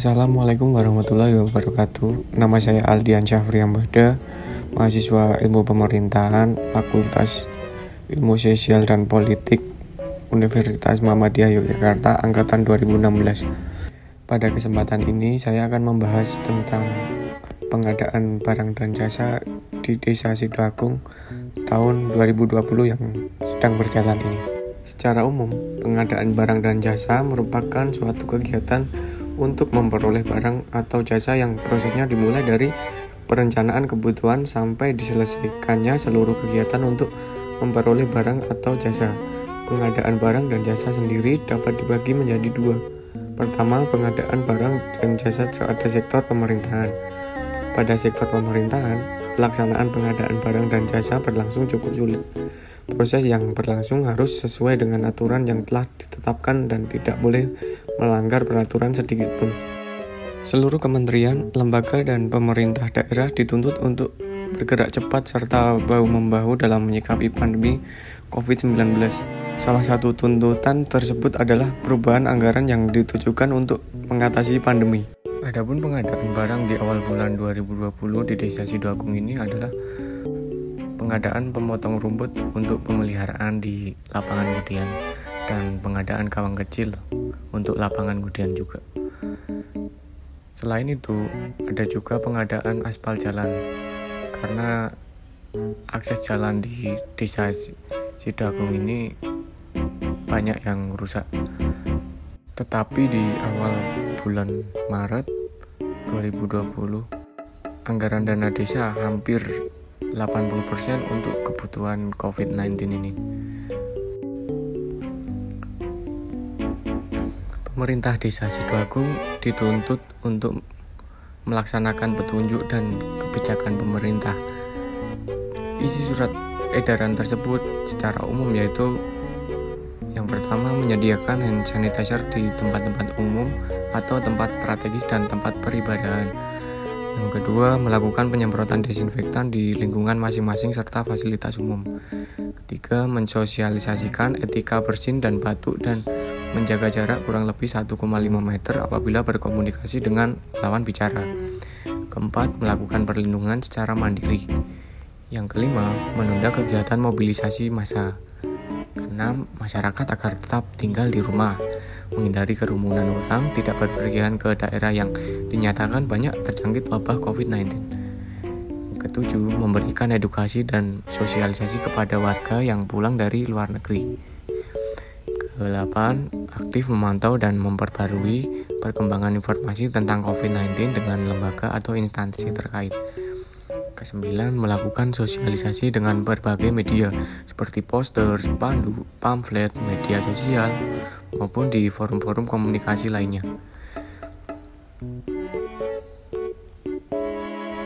Assalamualaikum warahmatullahi wabarakatuh. Nama saya Aldian Syafriambada, mahasiswa Ilmu Pemerintahan, Fakultas Ilmu Sosial dan Politik, Universitas Muhammadiyah Yogyakarta angkatan 2016. Pada kesempatan ini saya akan membahas tentang pengadaan barang dan jasa di Desa Sidoagung tahun 2020 yang sedang berjalan ini. Secara umum, pengadaan barang dan jasa merupakan suatu kegiatan untuk memperoleh barang atau jasa yang prosesnya dimulai dari perencanaan kebutuhan sampai diselesaikannya seluruh kegiatan untuk memperoleh barang atau jasa. Pengadaan barang dan jasa sendiri dapat dibagi menjadi dua. Pertama, pengadaan barang dan jasa pada sektor pemerintahan. Pada sektor pemerintahan, pelaksanaan pengadaan barang dan jasa berlangsung cukup sulit. Proses yang berlangsung harus sesuai dengan aturan yang telah ditetapkan dan tidak boleh melanggar peraturan sedikit pun. Seluruh kementerian, lembaga, dan pemerintah daerah dituntut untuk bergerak cepat serta bahu-membahu dalam menyikapi pandemi COVID-19. Salah satu tuntutan tersebut adalah perubahan anggaran yang ditujukan untuk mengatasi pandemi. Adapun pengadaan barang di awal bulan 2020 di Desa Sidoagung ini adalah pengadaan pemotong rumput untuk pemeliharaan di lapangan kemudian dan pengadaan kawang kecil untuk lapangan kemudian juga. Selain itu, ada juga pengadaan aspal jalan karena akses jalan di desa Sidagung ini banyak yang rusak. Tetapi di awal bulan Maret 2020, anggaran dana desa hampir 80% untuk kebutuhan COVID-19 ini. Pemerintah Desa Sidoagung dituntut untuk melaksanakan petunjuk dan kebijakan pemerintah. Isi surat edaran tersebut secara umum yaitu yang pertama menyediakan hand sanitizer di tempat-tempat umum atau tempat strategis dan tempat peribadahan. Yang kedua, melakukan penyemprotan desinfektan di lingkungan masing-masing serta fasilitas umum. Ketiga, mensosialisasikan etika bersin dan batuk dan menjaga jarak kurang lebih 1,5 meter apabila berkomunikasi dengan lawan bicara. Keempat, melakukan perlindungan secara mandiri. Yang kelima, menunda kegiatan mobilisasi massa. Keenam, masyarakat agar tetap tinggal di rumah, menghindari kerumunan orang, tidak berpergian ke daerah yang dinyatakan banyak terjangkit wabah COVID-19. Ketujuh, memberikan edukasi dan sosialisasi kepada warga yang pulang dari luar negeri. Kedelapan, aktif memantau dan memperbarui perkembangan informasi tentang COVID-19 dengan lembaga atau instansi terkait. Kesembilan, melakukan sosialisasi dengan berbagai media seperti poster, spanduk, pamflet, media sosial, maupun di forum-forum komunikasi lainnya.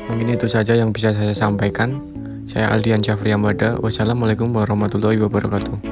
Mungkin itu saja yang bisa saya sampaikan. Saya Aldian Syafri Ambada. Wassalamualaikum warahmatullahi wabarakatuh.